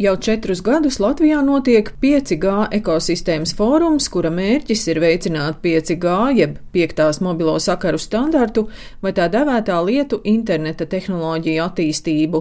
Jau četrus gadus Latvijā notiek 5G ekosistēmas fórums, kura mērķis ir veicināt 5G jeb 5. mobilo sakaru standartu vai tā devētā lietu interneta tehnoloģiju attīstību.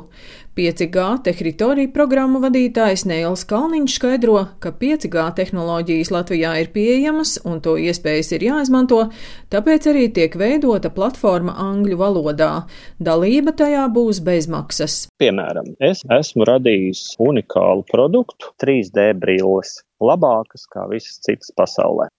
5G teritoriju programmu vadītājs Neils Kalniņš skaidro, ka 5G tehnoloģijas Latvijā ir pieejamas un to iespējas ir jāizmanto, tāpēc arī tiek veidota platforma angļu valodā. Dalība tajā būs bezmaksas. Piemēram, es esmu radījis unikālu produktu 3D brilles, labākas kā visas citas pasaulē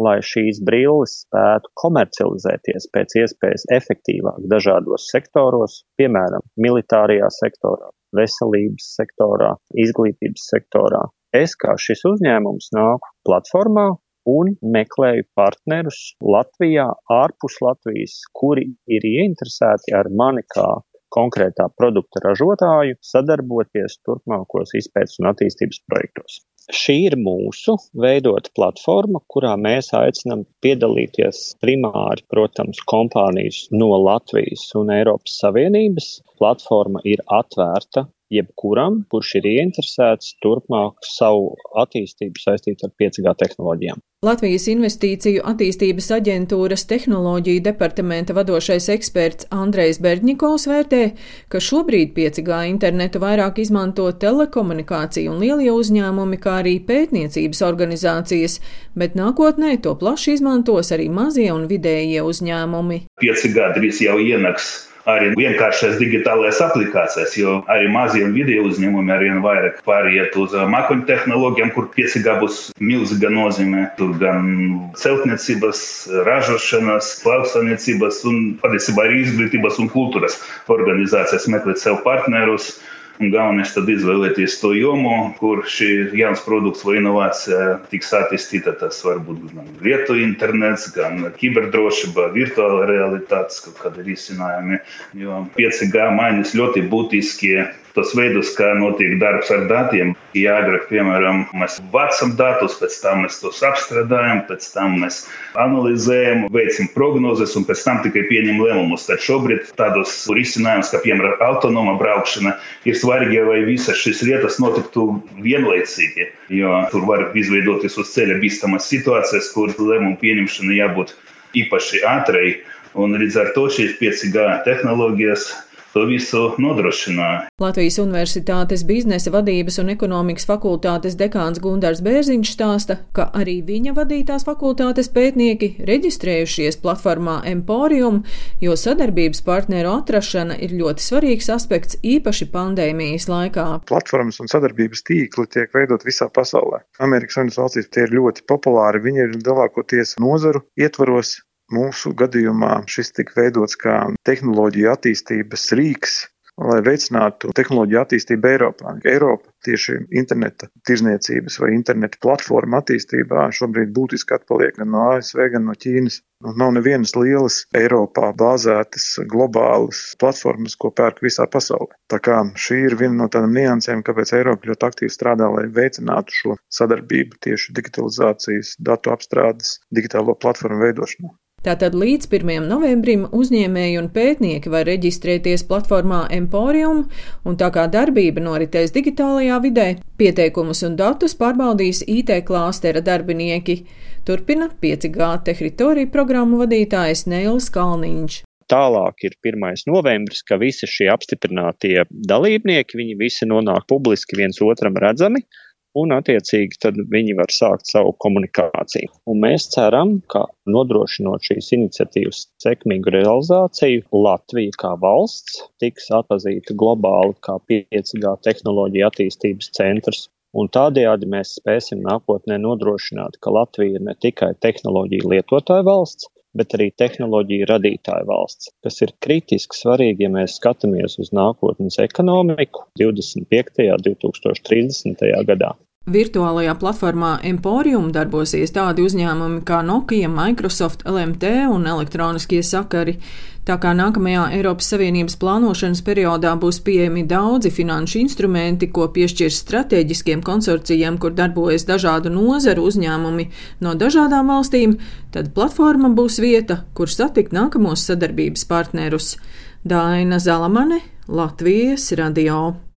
lai šīs brilles spētu komercializēties pēc iespējas efektīvāk dažādos sektoros, piemēram, militārajā sektorā, veselības sektorā, izglītības sektorā. Es kā šis uzņēmums nāku platformā un meklēju partnerus Latvijā, ārpus Latvijas, kuri ir ieinteresēti ar mani kā konkrētā produkta ražotāju sadarboties turpmākos izpētes un attīstības projektos. Šī ir mūsu veidota platforma, kurā mēs aicinām piedalīties primāri, protams, kompānijas no Latvijas un Eiropas Savienības. Platforma ir atvērta jebkuram, kurš ir ieinteresēts turpmāk savu attīstību saistīt ar 5G tehnoloģijām. Latvijas Investīciju attīstības aģentūras tehnoloģiju departamenta vadošais eksperts Andrejs Berņikovs vērtē, ka šobrīd 5G internetu vairāk izmanto telekomunikāciju un lielie uzņēmumi, kā arī pētniecības organizācijas, bet nākotnē to plaši izmantos arī mazie un vidējie uzņēmumi. 5G drīz jau ienāks arī vienkāršās digitālajās aplikācijās, jo arī mazie un vidēji uzņēmumi arvien vairāk pāriet uz mākoņu tehnoloģijām, kur 5G būs milzīga nozīme. Tur gan celtniecības, ražošanas, lauksaimniecības un patiesībā arī izglītības un kultūras organizācijas meklēt sev partnerus Un galvenais tad izvēlēties to jomu, kur šī jauns produkts vai inovācija tiks attīstīta. Tas var būt gan vietu internets, gan kiberdrošība, virtuāla realitātes kaut kādi risinājumi. Jo 5G mainīs ļoti būtiski tos veidus, kā notiek darbs ar datiem. Ja agrāk, piemēram, mēs vācam datus, pēc tam mēs tos apstrādājam, pēc tam mēs analizējam, veicam prognozes un pēc tam tikai pieņem lēmumus. Tad šobrīd tādos risinājumus, kā piemēram autonoma braukšana, ir svarīgi, lai visas šīs lietas notiktu vienlaicīgi, jo tur var izveidoties uz ceļa bīstamas situācijas, kur lēmumu pieņemšana jābūt īpaši ātrai. Un līdz ar to šīs 5G tehnoloģijas to visu nodrošināja. Latvijas Universitātes biznesa vadības un ekonomikas fakultātes dekāns Gundars Bērziņš stāsta, ka arī viņa vadītās fakultātes pētnieki reģistrējušies platformā Emporium, jo sadarbības partneru atrašana ir ļoti svarīgs aspekts īpaši pandēmijas laikā. Platformas un sadarbības tīkli tiek veidot visā pasaulē. Amerikas Savienotās valstīs tie ir ļoti populāri. Viņi ir lielākoties nozaru ietvaros Mūsu gadījumā šis tika veidots kā tehnoloģija attīstības rīks, lai veicinātu tehnoloģiju attīstību Eiropā. Eiropa tieši interneta tirzniecības vai interneta platforma attīstībā šobrīd būtiski atpaliek gan no ASV, gan no Ķīnas. Nav nevienas lielas Eiropā bāzētas globālas platformas, ko pērk visā pasaulē. Tā kā šī ir viena no tādām niansēm, kāpēc Eiropa ļoti aktīvi strādā, lai veicinātu šo sadarbību tieši digitalizācijas, datu apstrādes, digitālo platformu veidošanā. Tātad līdz 1. novembrim uzņēmēji un pētnieki var reģistrēties platformā Emporium, un tā kā darbība noritēs digitālajā vidē, pieteikumus un datus pārbaudīs IT klāstera darbinieki. Turpina 5G teritoriju programmu vadītājs Neils Kalniņš. Tālāk ir 1. novembris, ka visi šie apstiprinātie dalībnieki, viņi visi nonāk publiski viens otram redzami, un attiecīgi tad viņi var sākt savu komunikāciju. Un mēs ceram, ka nodrošinot šīs iniciatīvas sekmīgu realizāciju, Latvija kā valsts tiks atpazīta globāli kā 5G tehnoloģija attīstības centrs. Un tādējādi mēs spēsim nākotnē nodrošināt, ka Latvija ir ne tikai tehnoloģija lietotāja valsts, bet arī tehnoloģiju radītāja valsts, kas ir kritiski svarīgi, ja mēs skatāmies uz nākotnes ekonomiku 25. un 2030. gadā. Virtuālajā platformā Emporium darbosies tādi uzņēmumi kā Nokia, Microsoft, LMT un elektroniskie sakari. Tā kā nākamajā Eiropas Savienības plānošanas periodā būs pieejami daudzi finanšu instrumenti, ko piešķirs strateģiskiem konsorcijiem, kur darbojas dažādu nozaru uzņēmumi no dažādām valstīm, tad platforma būs vieta, kur satikt nākamos sadarbības partnerus. Daina Zalamane, Latvijas radio.